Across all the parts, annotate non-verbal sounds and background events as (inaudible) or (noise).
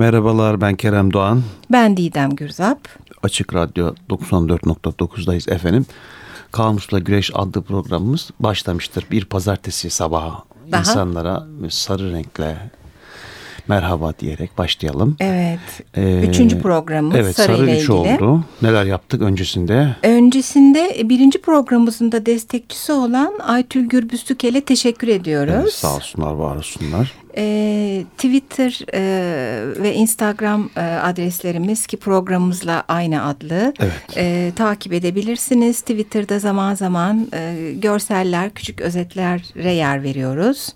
Merhabalar ben Kerem Doğan. Ben Didem Gürzap. Açık Radyo 94.9'dayız efendim. Kamusla Güreş adlı programımız başlamıştır. Bir pazartesi sabahı Daha? insanlara sarı renkle merhaba diyerek başlayalım. Evet. Ee, Üçüncü programımız evet, Sarı, sarı ile ilgili. oldu. Neler yaptık öncesinde? Öncesinde e, birinci programımızın da destekçisi olan Aytül Gürbüztükel'e teşekkür ediyoruz. Evet, sağ olsunlar, var olsunlar. E, Twitter e, ve Instagram e, adreslerimiz ki programımızla aynı adlı. Evet. E, takip edebilirsiniz. Twitter'da zaman zaman e, görseller, küçük özetlere yer veriyoruz.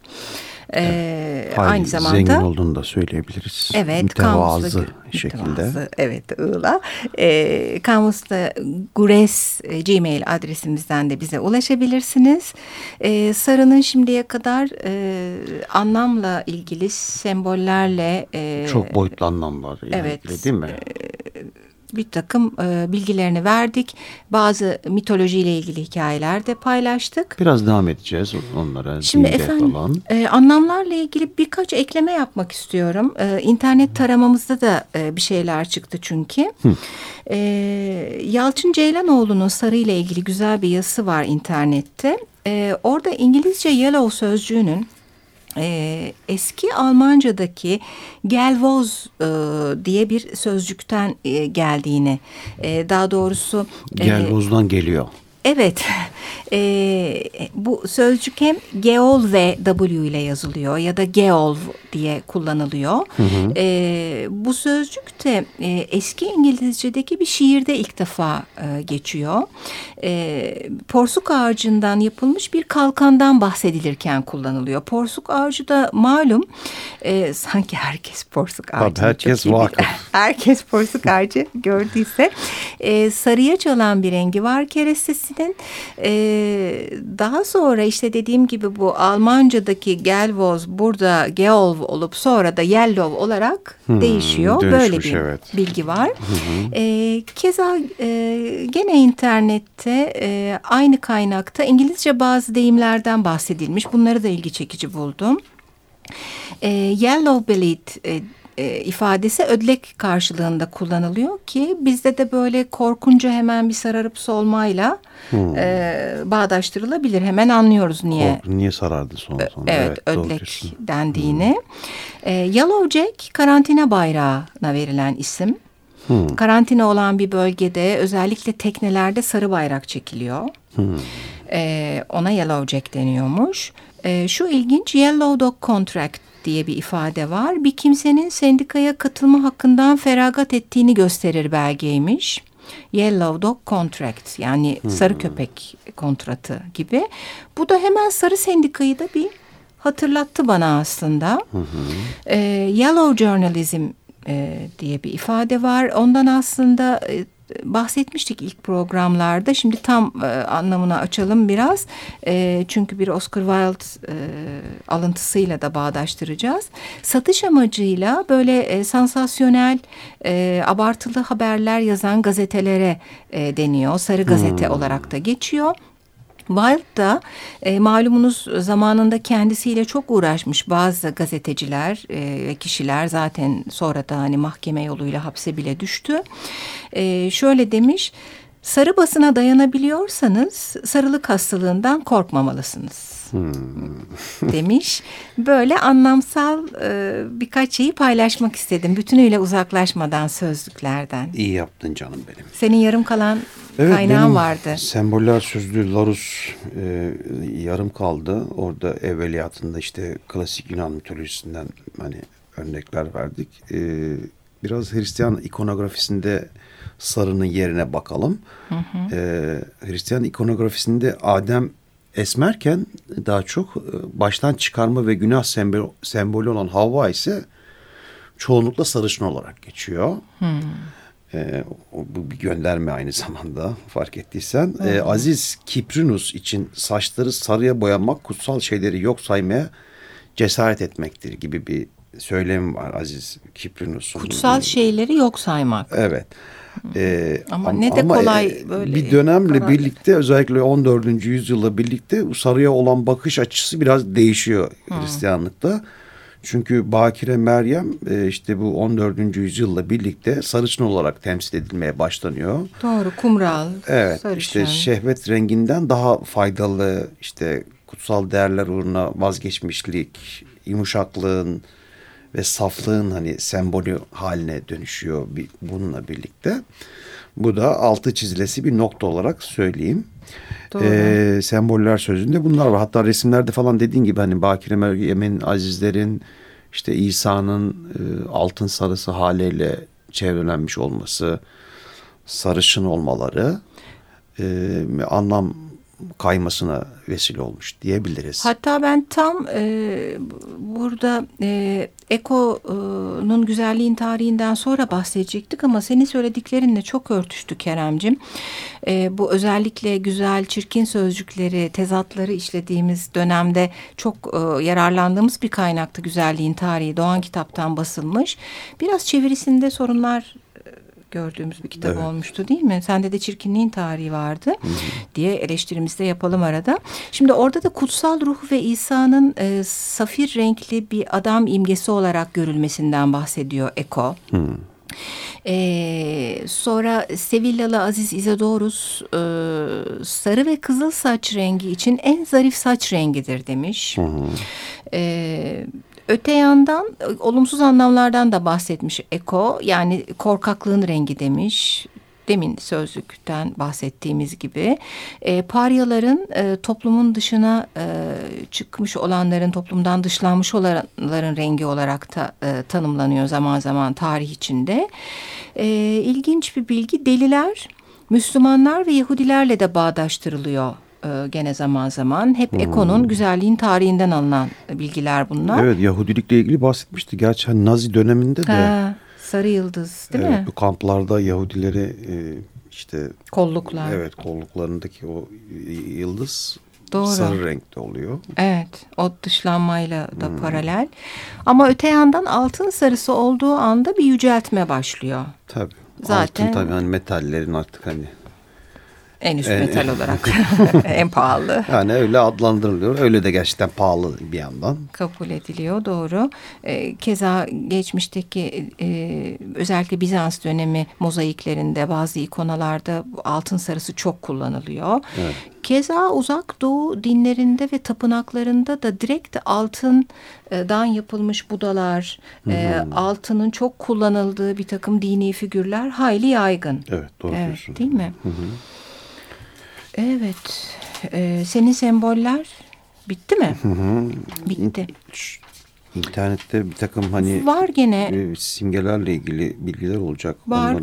Ee, evet. aynı zamanda zengin olduğunu da söyleyebiliriz. Evet, mütevazı şekilde. Mütevazı, evet, ığla. Ee, Kamus'ta Gures e, Gmail adresimizden de bize ulaşabilirsiniz. Ee, Sarı'nın şimdiye kadar e, anlamla ilgili sembollerle e, çok boyutlu anlamlar. Evet, değil mi? E, bir takım e, bilgilerini verdik. Bazı mitolojiyle ilgili hikayeler de paylaştık. Biraz devam edeceğiz onlara. Şimdi efendim falan. e, anlamlarla ilgili birkaç ekleme yapmak istiyorum. E, internet taramamızda da e, bir şeyler çıktı çünkü. E, Yalçın Ceylanoğlu'nun sarı ile ilgili güzel bir yazısı var internette. E, orada İngilizce yellow sözcüğünün e, eski Almanca'daki gelvoz e, diye bir sözcükten e, geldiğini e, daha doğrusu e, gelvozdan geliyor. Evet, (laughs) e, bu sözcük hem geol ve W ile yazılıyor ya da geol diye kullanılıyor. Hı hı. E, bu sözcük de e, eski İngilizce'deki bir şiirde ilk defa e, geçiyor. E, porsuk ağacından yapılmış bir kalkandan bahsedilirken kullanılıyor. Porsuk ağacı da malum e, sanki herkes porsuk ağacı. herkes vakıf. (laughs) herkes porsuk ağacı gördüyse e, sarıya çalan bir rengi var kerestesinin. E, daha sonra işte dediğim gibi bu Almanca'daki gelvoz burada geolv olup sonra da yellow olarak hmm, değişiyor. Böyle bir evet. bilgi var. Hı E, keza e, gene internette e, aynı kaynakta İngilizce bazı deyimlerden bahsedilmiş. Bunları da ilgi çekici buldum. E, yellow bellied e, e, ifadesi ödlek karşılığında kullanılıyor ki bizde de böyle korkunca hemen bir sararıp solmayla hmm. e, bağdaştırılabilir. Hemen anlıyoruz niye. Kork, niye sarardı son sonra. Evet, evet ödlek dendiğini. Hmm. E, Yellow Jack karantina bayrağına verilen isim. Hmm. Karantina olan bir bölgede özellikle teknelerde sarı bayrak çekiliyor. Hmm. E, ona Yellow Jack deniyormuş. E, şu ilginç Yellow Dog Contract diye bir ifade var. Bir kimsenin sendikaya katılma hakkından feragat ettiğini gösterir belgeymiş. Yellow Dog Contract yani hmm. sarı köpek kontratı gibi. Bu da hemen sarı sendikayı da bir hatırlattı bana aslında. Hı Ee, Yellow Journalism e, diye bir ifade var. Ondan aslında e, bahsetmiştik ilk programlarda. Şimdi tam e, anlamını açalım biraz. E, çünkü bir Oscar Wilde e, alıntısıyla da bağdaştıracağız. Satış amacıyla böyle e, sansasyonel, e, abartılı haberler yazan gazetelere e, deniyor. Sarı gazete hmm. olarak da geçiyor. Wilde da e, malumunuz zamanında kendisiyle çok uğraşmış bazı gazeteciler e, ve kişiler zaten sonra da hani mahkeme yoluyla hapse bile düştü. E, şöyle demiş sarı basına dayanabiliyorsanız sarılık hastalığından korkmamalısınız. Hmm. (laughs) demiş. Böyle anlamsal e, birkaç şeyi paylaşmak istedim. Bütünüyle uzaklaşmadan sözlüklerden. İyi yaptın canım benim. Senin yarım kalan evet, kaynağın vardı. Semboller sözlüğü Larus e, yarım kaldı. Orada evveliyatında işte klasik Yunan mitolojisinden hani örnekler verdik. E, biraz Hristiyan ikonografisinde sarının yerine bakalım. Hı hı. E, Hristiyan ikonografisinde Adem esmerken daha çok e, baştan çıkarma ve günah sembol, sembolü olan Havva ise çoğunlukla sarışın olarak geçiyor. Hmm. Ee, bu bir gönderme aynı zamanda (laughs) fark ettiysen. Ee, Aziz Kiprinus için saçları sarıya boyamak kutsal şeyleri yok saymaya cesaret etmektir gibi bir söylemi var Aziz Kiprinus'un. Kutsal şeyleri yok saymak. Evet. Ee, ama, ama ne de kolay e, böyle. Bir dönemle karar. birlikte özellikle 14. yüzyılla birlikte sarıya olan bakış açısı biraz değişiyor hmm. Hristiyanlıkta. Çünkü Bakire Meryem e, işte bu 14. yüzyılla birlikte sarışın olarak temsil edilmeye başlanıyor. Doğru kumral. Evet sarışın. işte şehvet renginden daha faydalı işte kutsal değerler uğruna vazgeçmişlik, yumuşaklığın ve saflığın hani sembolü haline dönüşüyor bununla birlikte. Bu da altı çizilesi bir nokta olarak söyleyeyim. Ee, semboller sözünde bunlar var. Hatta resimlerde falan dediğin gibi hani Bakire Meryem'in, Azizlerin, işte İsa'nın e, altın sarısı haliyle çevrelenmiş olması, sarışın olmaları e, anlam kaymasına vesile olmuş diyebiliriz. Hatta ben tam e, burada e, Eko'nun güzelliğin tarihinden sonra bahsedecektik ama senin söylediklerinle çok örtüştü Keremcim. E, bu özellikle güzel, çirkin sözcükleri, tezatları işlediğimiz dönemde çok e, yararlandığımız bir kaynaktı güzelliğin tarihi. Doğan kitaptan basılmış. Biraz çevirisinde sorunlar gördüğümüz bir kitap evet. olmuştu değil mi? Sende de çirkinliğin tarihi vardı Hı -hı. diye eleştirimizi de yapalım arada. Şimdi orada da kutsal ruh ve İsa'nın e, safir renkli bir adam imgesi olarak görülmesinden bahsediyor Eko. Hı. Ee, sonra Sevillalı Aziz İzadorus e, sarı ve kızıl saç rengi için en zarif saç rengidir demiş. Hı hı. Ee, Öte yandan e, olumsuz anlamlardan da bahsetmiş Eko. Yani korkaklığın rengi demiş. Demin sözlükten bahsettiğimiz gibi e, paryaların e, toplumun dışına e, çıkmış olanların toplumdan dışlanmış olanların rengi olarak da e, tanımlanıyor zaman zaman tarih içinde. E, ilginç bir bilgi deliler Müslümanlar ve Yahudilerle de bağdaştırılıyor e, gene zaman zaman. Hep hmm. Eko'nun güzelliğin tarihinden alınan bilgiler bunlar. Evet Yahudilikle ilgili bahsetmişti. Gerçi hani Nazi döneminde de. Ha, sarı yıldız değil evet, mi? Bu kamplarda Yahudileri e, işte. Kolluklar. Evet kolluklarındaki o yıldız Doğru. sarı renkte oluyor. Evet o dışlanmayla da hmm. paralel. Ama öte yandan altın sarısı olduğu anda bir yüceltme başlıyor. Tabii. Zaten, altın tabii hani metallerin artık hani en üst metal olarak (laughs) (laughs) en pahalı. Yani öyle adlandırılıyor. Öyle de gerçekten pahalı bir yandan. Kabul ediliyor doğru. E, keza geçmişteki e, özellikle Bizans dönemi mozaiklerinde bazı ikonalarda altın sarısı çok kullanılıyor. Evet. Keza uzak doğu dinlerinde ve tapınaklarında da direkt altından yapılmış budalar, e, altının çok kullanıldığı bir takım dini figürler hayli yaygın. Evet doğru evet, Değil mi? Hı hı. Evet. Ee, senin semboller bitti mi? Hı hı. Bitti. İnternette bir takım hani var gene e, simgelerle ilgili bilgiler olacak. Var.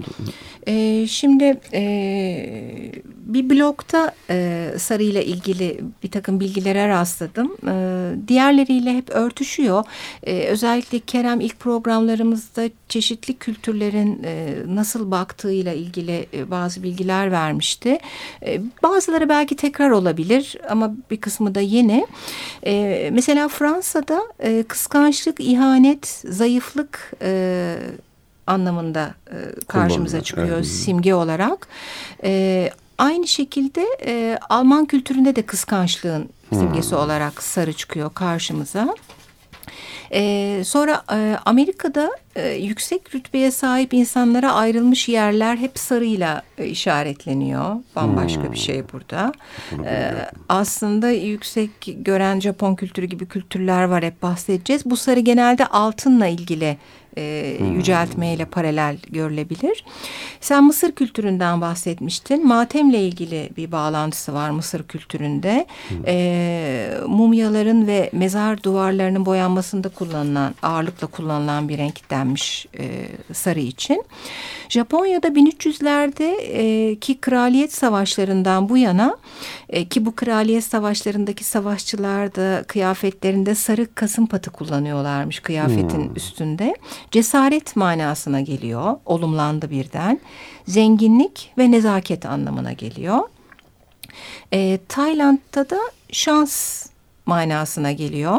Ee, şimdi e, bir blogda e, sarı ile ilgili bir takım bilgilere rastladım. E, diğerleriyle hep örtüşüyor. E, özellikle Kerem ilk programlarımızda çeşitli kültürlerin e, nasıl baktığıyla ilgili e, bazı bilgiler vermişti. E, bazıları belki tekrar olabilir ama bir kısmı da yeni. E, mesela Fransa'da e, kıskançlık, ihanet, zayıflık... E, anlamında e, karşımıza çıkıyor evet. simge olarak. E, Aynı şekilde e, Alman kültüründe de kıskançlığın simgesi hmm. olarak sarı çıkıyor karşımıza. Ee, sonra e, Amerika'da e, yüksek rütbeye sahip insanlara ayrılmış yerler hep sarıyla e, işaretleniyor. Bambaşka hmm. bir şey burada. Ee, aslında yüksek gören Japon kültürü gibi kültürler var hep bahsedeceğiz. Bu sarı genelde altınla ilgili e, hmm. yüceltmeyle paralel görülebilir. Sen Mısır kültüründen bahsetmiştin. Matemle ilgili bir bağlantısı var Mısır kültüründe. Hmm. E, mumyaların ve mezar duvarlarının boyanmasında kullanılan, ağırlıkla kullanılan bir renk denmiş e, sarı için. Japonya'da 1300'lerde e, ki kraliyet savaşlarından bu yana e, ki bu kraliyet savaşlarındaki savaşçılar da kıyafetlerinde sarı kasım patı kullanıyorlarmış kıyafetin hmm. üstünde. Cesaret manasına geliyor. Olumlandı birden. Zenginlik ve nezaket anlamına geliyor. E, Tayland'da da şans manasına geliyor.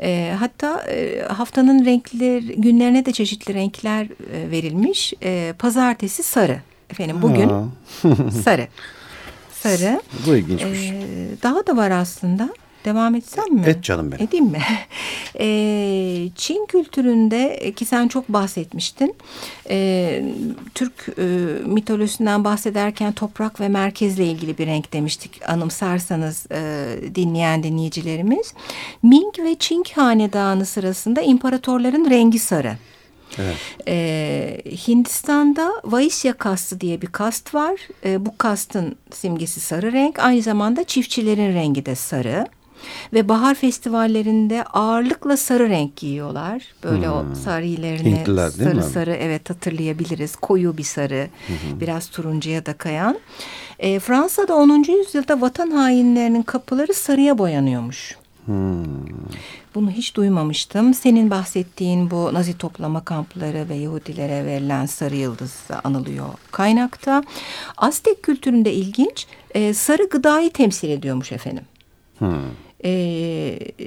E, hatta e, haftanın renkleri günlerine de çeşitli renkler e, verilmiş. E, pazartesi sarı. Efendim bugün (laughs) sarı. Sarı. Bu ilginçmiş. E, daha da var aslında. Devam etsem mi? Et canım benim. Edeyim mi? (laughs) E, Çin kültüründe ki sen çok bahsetmiştin. E, Türk e, mitolojisinden bahsederken toprak ve merkezle ilgili bir renk demiştik. Anımsarsanız e, dinleyen dinleyicilerimiz. Ming ve Çing hanedanı sırasında imparatorların rengi sarı. Evet. Ee, Hindistan'da Vaisya kastı diye bir kast var. Ee, bu kastın simgesi sarı renk. Aynı zamanda çiftçilerin rengi de sarı. Ve bahar festivallerinde ağırlıkla sarı renk giyiyorlar. Böyle hmm. o sarılarını Hintliler, sarı sarı evet hatırlayabiliriz. Koyu bir sarı, hmm. biraz turuncuya da kayan. E, Fransa'da 10. yüzyılda vatan hainlerinin kapıları sarıya boyanıyormuş. Hmm. Bunu hiç duymamıştım. Senin bahsettiğin bu Nazi toplama kampları ve Yahudilere verilen sarı yıldız anılıyor kaynakta. Aztek kültüründe ilginç e, sarı gıdayı temsil ediyormuş efendim. Hmm. E,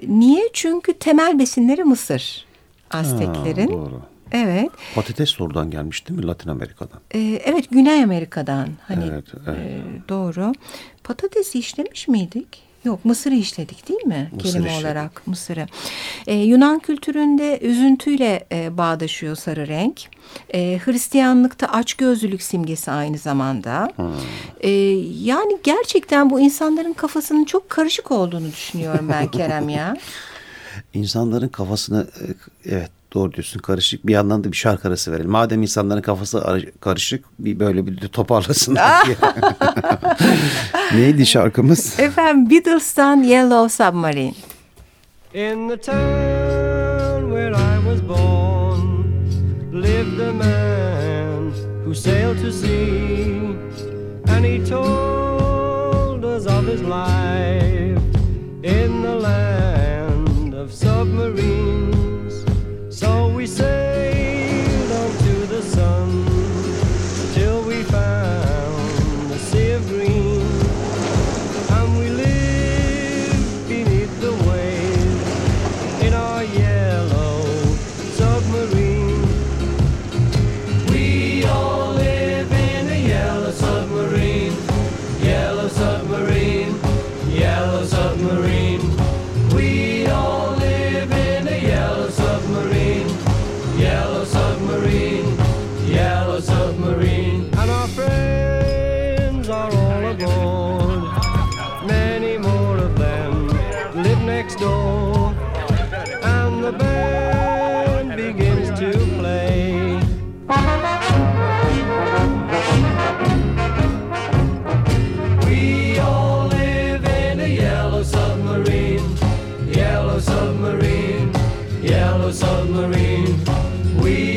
niye? Çünkü temel besinleri mısır Azteklerin. Ha, doğru. Evet. Patates oradan gelmiş değil mi Latin Amerika'dan? Ee, evet Güney Amerika'dan. Hani evet, evet. E, doğru. Patatesi işlemiş miydik? Yok Mısır'ı işledik değil mi? Mısır Kelime işledik. olarak Mısır'ı. Ee, Yunan kültüründe üzüntüyle e, bağdaşıyor sarı renk. Ee, Hristiyanlıkta açgözlülük simgesi aynı zamanda. Hmm. Ee, yani gerçekten bu insanların kafasının çok karışık olduğunu düşünüyorum ben Kerem ya. (laughs) İnsanların kafasını e, evet Doğru diyorsun karışık. Bir yandan da bir şarkı arası verelim. Madem insanların kafası karışık bir böyle bir de toparlasınlar (laughs) diye. (laughs) Neydi şarkımız? Efendim Beatles'tan Yellow Submarine. In the town where I was born lived a man who sailed to sea and he told us of his life yellow submarine. We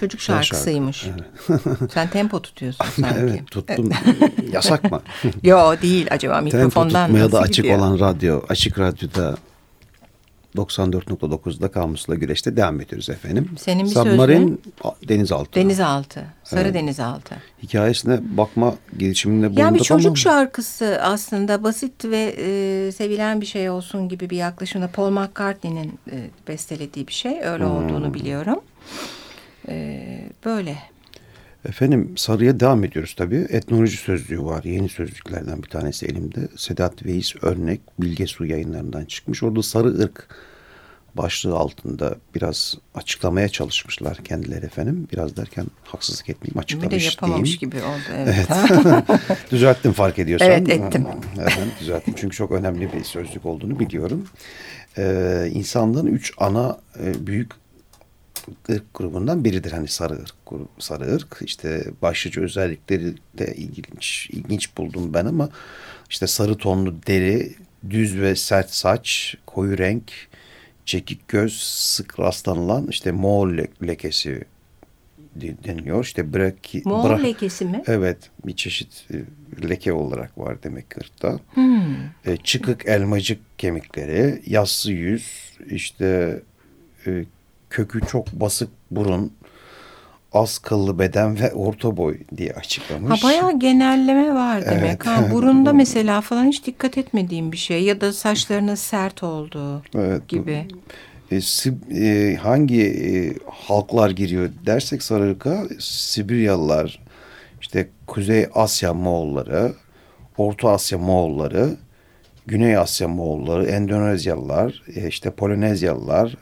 Çocuk şarkısıymış. Şarkı. (laughs) Sen tempo tutuyorsun (laughs) sanki. evet tuttum. (laughs) Yasak mı? Yo değil acaba mikrofondan Tempo tutmaya da açık gidiyor? olan radyo. Açık radyoda 94.9'da Kamusla Güreş'te devam ediyoruz efendim. Senin bir Submarin denizaltı. Denizaltı. Sarı evet. denizaltı. Hikayesine bakma gelişiminde bulunduk Yani bir çocuk ama... şarkısı aslında basit ve e, sevilen bir şey olsun gibi bir yaklaşımda Paul McCartney'nin e, bestelediği bir şey. Öyle hmm. olduğunu biliyorum. Ee, böyle. Efendim sarıya devam ediyoruz tabii. Etnoloji sözlüğü var. Yeni sözlüklerden bir tanesi elimde. Sedat Veys Örnek Bilge Su yayınlarından çıkmış. Orada sarı ırk başlığı altında biraz açıklamaya çalışmışlar kendileri efendim. Biraz derken haksızlık etmeyeyim açıklamış Bir de yapamamış diyeyim. gibi oldu. Evet. (laughs) Düzelttim fark ediyorsan. Evet, ettim. Evet, düzelttim çünkü çok önemli bir sözlük olduğunu biliyorum. Ee, insanlığın üç ana e, büyük ırk grubundan biridir. Hani sarı ırk, sarı ırk. İşte başlıca özellikleri de ilginç, ilginç buldum ben ama işte sarı tonlu deri, düz ve sert saç, koyu renk, çekik göz, sık rastlanılan işte Moğol le- lekesi de- deniliyor. İşte braki, Moğol bra- lekesi mi? Evet bir çeşit e, leke olarak var demek ırkta. Hmm. E, çıkık elmacık kemikleri, yassı yüz, işte e, kökü çok basık burun, az kıllı beden ve orta boy diye Ha açıklamış. bayağı genelleme var demek. Evet. Ha (laughs) burunda mesela falan hiç dikkat etmediğim bir şey ya da saçlarının sert olduğu Evet, gibi. E, e, hangi e, halklar giriyor dersek Sarıırk'a Sibiryalılar, işte Kuzey Asya Moğolları, Orta Asya Moğolları, Güney Asya Moğolları, Endonezyalılar, e, işte Polonezyalılar,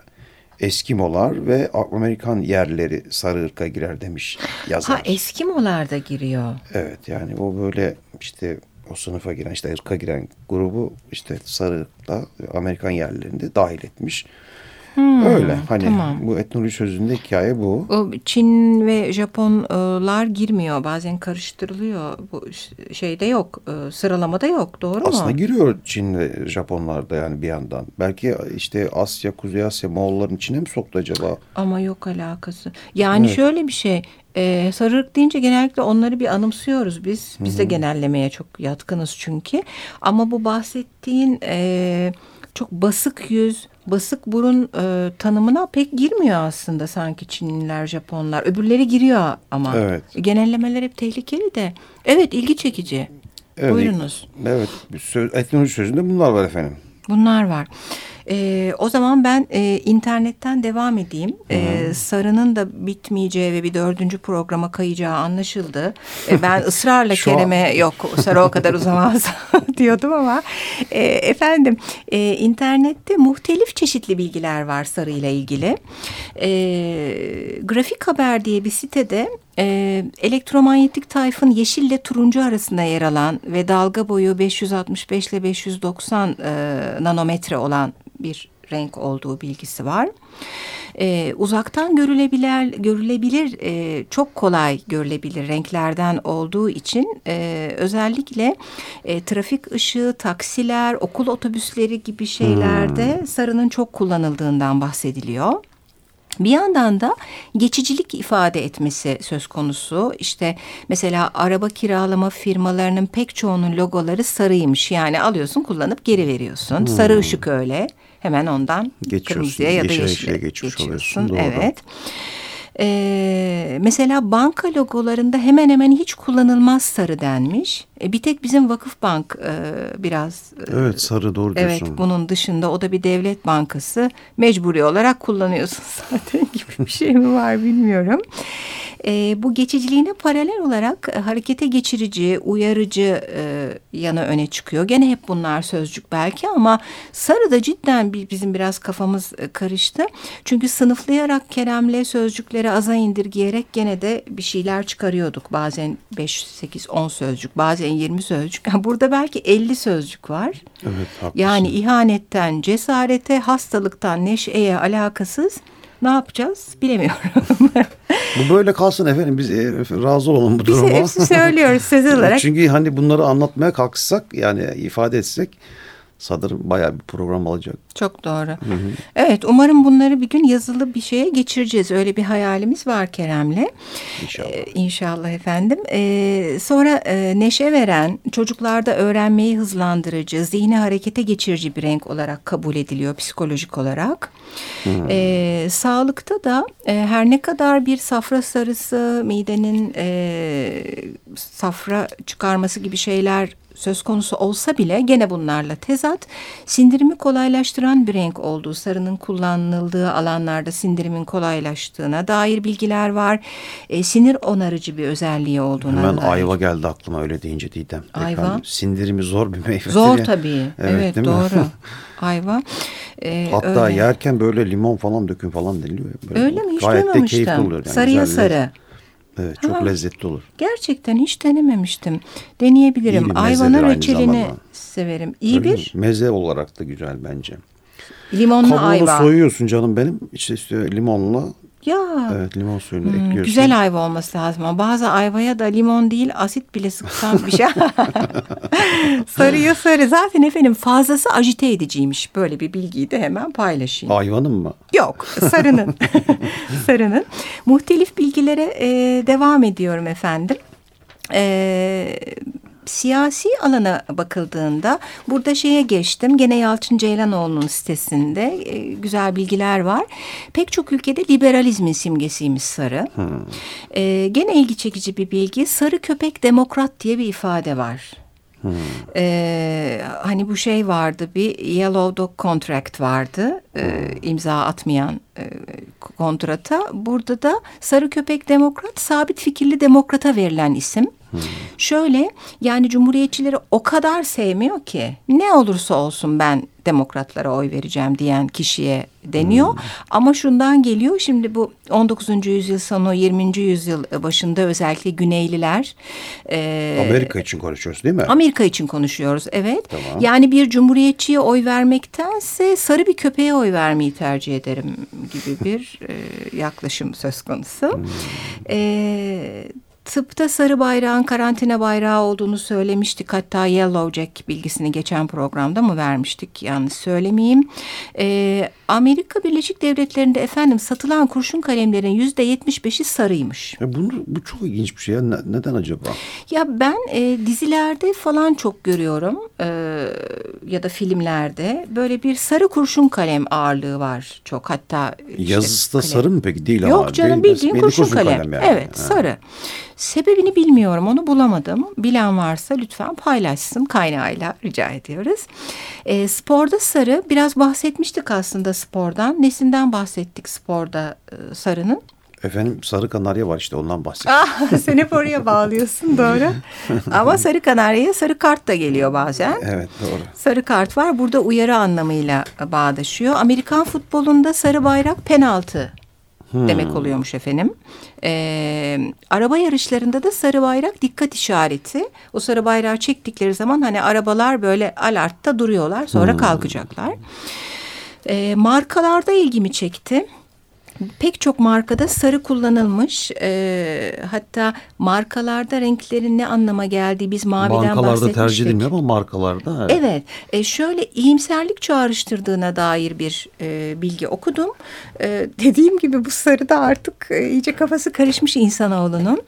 Eskimolar ve Amerikan yerlileri Sarıırk'a girer demiş yazar. Ha Eskimolar da giriyor. Evet yani o böyle işte o sınıfa giren işte ırka giren grubu işte Sarıırk'ta Amerikan yerlilerinde dahil etmiş. Öyle hani Hmm, tamam. bu etnoloji sözünde hikaye bu. Çin ve Japonlar girmiyor. Bazen karıştırılıyor. Bu şeyde yok. e, Sıralamada yok. Doğru Aslında mu? giriyor Çin ve Japonlar da yani bir yandan. Belki işte Asya, Kuzey Asya Moğolların içine mi soktu acaba? Ama yok alakası. Yani Evet. şöyle bir şey. E, sarılık deyince genellikle onları bir anımsıyoruz biz. Biz de genellemeye çok yatkınız çünkü. Ama bu bahsettiğin e, çok basık yüz, basık burun e, tanımına pek girmiyor aslında sanki Çinliler, Japonlar. Öbürleri giriyor ama. Evet. Genellemeler hep tehlikeli de. Evet ilgi çekici. Evet. Buyurunuz. Evet, söz, etnoloji sözünde bunlar var efendim. Bunlar var. Ee, o zaman ben e, internetten devam edeyim. Ee, Sarı'nın da bitmeyeceği ve bir dördüncü programa kayacağı anlaşıldı. Ee, ben (laughs) ısrarla Kerem'e yok Sarı o kadar uzamaz (laughs) diyordum ama e, efendim e, internette muhtelif çeşitli bilgiler var Sarı ile ilgili. E, Grafik Haber diye bir sitede e, elektromanyetik tayfın yeşil ile turuncu arasında yer alan ve dalga boyu 565 ile 590 e, nanometre olan bir renk olduğu bilgisi var. E, uzaktan görülebilir, görülebilir e, çok kolay görülebilir renklerden olduğu için e, özellikle e, trafik ışığı, taksiler, okul otobüsleri gibi şeylerde sarının çok kullanıldığından bahsediliyor. Bir yandan da geçicilik ifade etmesi söz konusu. İşte mesela araba kiralama firmalarının pek çoğunun logoları sarıymış. Yani alıyorsun kullanıp geri veriyorsun. Sarı ışık öyle. Hemen ondan kırmızıya ya da yeşile yeşile geçmiş geçiyorsun. oluyorsun, doğru. Evet. Ee, mesela banka logolarında hemen hemen hiç kullanılmaz sarı denmiş. E, bir tek bizim Vakıfbank e, biraz e, Evet sarı doğru Evet diyorsun. bunun dışında o da bir devlet bankası mecburi olarak kullanıyorsun (laughs) zaten gibi bir şey mi var bilmiyorum. Ee, bu geçiciliğine paralel olarak e, harekete geçirici, uyarıcı e, yanı öne çıkıyor. Gene hep bunlar sözcük belki ama sarı da cidden bir, bizim biraz kafamız e, karıştı. Çünkü sınıflayarak Kerem'le sözcükleri aza indirgeyerek gene de bir şeyler çıkarıyorduk. Bazen 5, 8, 10 sözcük, bazen 20 sözcük. (laughs) Burada belki 50 sözcük var. Evet haklısın. Yani ihanetten, cesarete, hastalıktan, neşeye alakasız ne yapacağız bilemiyorum. Bu böyle kalsın efendim biz e, razı olalım bu Biz duruma. hepsi söylüyoruz söz (laughs) olarak. Çünkü hani bunları anlatmaya kalksak yani ifade etsek sanırım bayağı bir program alacak. Çok doğru. Evet umarım bunları bir gün yazılı bir şeye geçireceğiz. Öyle bir hayalimiz var Kerem'le. İnşallah. Ee, inşallah efendim. Ee, sonra e, neşe veren, çocuklarda öğrenmeyi hızlandırıcı, zihni harekete geçirici bir renk olarak kabul ediliyor psikolojik olarak. Ee, sağlıkta da e, her ne kadar bir safra sarısı, midenin e, safra çıkarması gibi şeyler söz konusu olsa bile gene bunlarla tezat. Sindirimi kolaylaştıran bir renk olduğu, sarının kullanıldığı alanlarda sindirimin kolaylaştığına dair bilgiler var. E, sinir onarıcı bir özelliği olduğuna Hemen dair. ayva geldi aklıma öyle deyince Didem. Ayva? Efendim, sindirimi zor bir meyve. Zor tabii. Evet, Evet, değil mi? doğru. (laughs) Ayva. E, Hatta öyle. yerken böyle limon falan dökün falan deniliyor. Böyle Öyle mi? Hiç Gayet de keyifli oluyor. Yani. Sarıya sarı. Evet çok Ha. lezzetli olur. Gerçekten hiç denememiştim. Deneyebilirim. Ayvanın reçelini severim. İyi Öyle mi? bir Meze olarak da güzel bence. limonlu Kabuğunu ayva. soyuyorsun canım benim. İşte, işte limonla Ya evet limon suyunu hmm, ekliyorsun. güzel ayva olması lazım ama bazı ayvaya da limon değil asit bile sıksan bir şey. (laughs) Sarıya sarı. Zaten efendim fazlası ajite ediciymiş. Böyle bir bilgiyi de hemen paylaşayım. Ayvanın mı? Yok sarının. (laughs) sarının. Muhtelif bilgilere e, devam ediyorum efendim. E, siyasi alana bakıldığında burada şeye geçtim. Gene Yalçın Ceylanoğlu'nun sitesinde e, güzel bilgiler var. Pek çok ülkede liberalizmin simgesiymiş sarı. E, gene ilgi çekici bir bilgi. Sarı köpek demokrat diye bir ifade var. Ee, hani bu şey vardı bir Yellow Dog Contract vardı ee, imza atmayan e, kontrata. Burada da Sarı Köpek Demokrat sabit fikirli demokrata verilen isim. Şöyle yani cumhuriyetçileri o kadar sevmiyor ki ne olursa olsun ben demokratlara oy vereceğim diyen kişiye deniyor. Ama şundan geliyor şimdi bu 19. yüzyıl sonu 20. yüzyıl başında özellikle Güneyliler e, Amerika için konuşuyoruz değil mi? Amerika için konuşuyoruz evet. Tamam. Yani bir cumhuriyetçiye oy vermektense sarı bir köpeğe oy vermeyi tercih ederim gibi bir e, yaklaşım söz konusu. E, tıpta sarı bayrağın karantina bayrağı olduğunu söylemiştik. Hatta Yellow Jack bilgisini geçen programda mı vermiştik yanlış söylemeyeyim. E, Amerika Birleşik Devletleri'nde efendim satılan kurşun kalemlerin yüzde yetmiş beşi sarıymış. E bunu, bu çok ilginç bir şey. ya. Ne- neden acaba? Ya ben e, dizilerde falan çok görüyorum e, ya da filmlerde böyle bir sarı kurşun kalem ağırlığı var çok hatta işte Yazısı da kalem. sarı mı peki? Değil ama. Yok canım Değil. bildiğin Belli kurşun, kalem. yani. Evet Ha. sarı. Sebebini bilmiyorum onu bulamadım. Bilen varsa lütfen paylaşsın kaynağıyla rica ediyoruz. E, sporda sarı biraz bahsetmiştik aslında spordan. Nesinden bahsettik sporda e, sarının? Efendim sarı kanarya var işte ondan bahsediyorum. Ah, (laughs) sen hep oraya bağlıyorsun doğru. (laughs) Ama sarı kanaryaya sarı kart da geliyor bazen. Evet doğru. Sarı kart var. Burada uyarı anlamıyla bağdaşıyor. Amerikan futbolunda sarı bayrak penaltı demek oluyormuş efendim. Ee, araba yarışlarında da sarı bayrak dikkat işareti. O sarı bayrağı çektikleri zaman hani arabalar böyle alartta duruyorlar. Sonra kalkacaklar. Ee, markalarda ilgimi çekti. Pek çok markada sarı kullanılmış. Ee, hatta markalarda renklerin ne anlama geldiği biz maviden Bankalarda bahsetmiştik. tercih edilmiyor ama markalarda. Evet. Evet, e, şöyle iyimserlik çağrıştırdığına dair bir e, bilgi okudum. E, dediğim gibi bu sarı da artık e, iyice kafası karışmış insanoğlunun.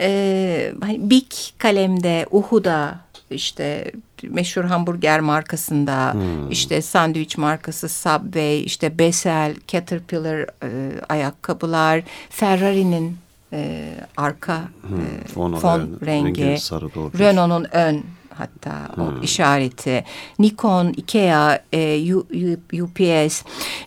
E, hani Big kalemde, Uhu'da işte meşhur hamburger markasında, işte sandviç markası Subway, işte Besel, Caterpillar e, ayakkabılar, Ferrari'nin e, arka e, fonu, fon evet, rengi, rengi. Renault'un ön hatta o işareti, Nikon, Ikea, e, U- U- UPS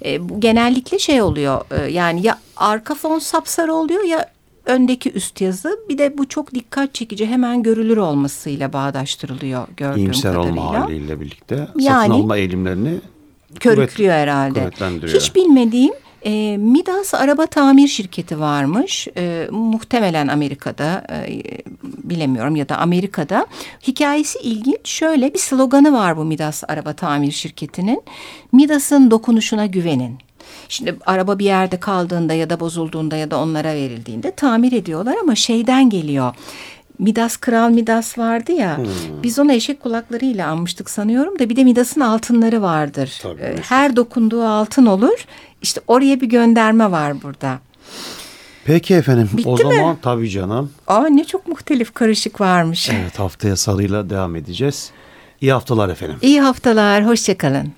e, bu genellikle şey oluyor e, yani ya arka fon sapsarı oluyor ya öndeki üst yazı bir de bu çok dikkat çekici hemen görülür olmasıyla bağdaştırılıyor gördüğüm İyimser kadarıyla. olma haliyle birlikte Yani- satın alma eğilimlerini körüklüyor kuvvet- herhalde. Hiç bilmediğim e, Midas araba tamir şirketi varmış. E, muhtemelen Amerika'da e, bilemiyorum ya da Amerika'da. Hikayesi ilginç. Şöyle bir sloganı var bu Midas araba tamir şirketinin. Midas'ın dokunuşuna güvenin. Şimdi araba bir yerde kaldığında ya da bozulduğunda ya da onlara verildiğinde tamir ediyorlar ama şeyden geliyor. Midas Kral Midas vardı ya. Biz onu eşek kulaklarıyla anmıştık sanıyorum da bir de Midas'ın altınları vardır. Tabii, Ee. Her dokunduğu altın olur. İşte oraya bir gönderme var burada. Peki efendim Bitti o mi? zaman tabii canım. Aa ne çok muhtelif karışık varmış. Evet haftaya sarıyla devam edeceğiz. İyi haftalar efendim. İyi haftalar, hoşçakalın.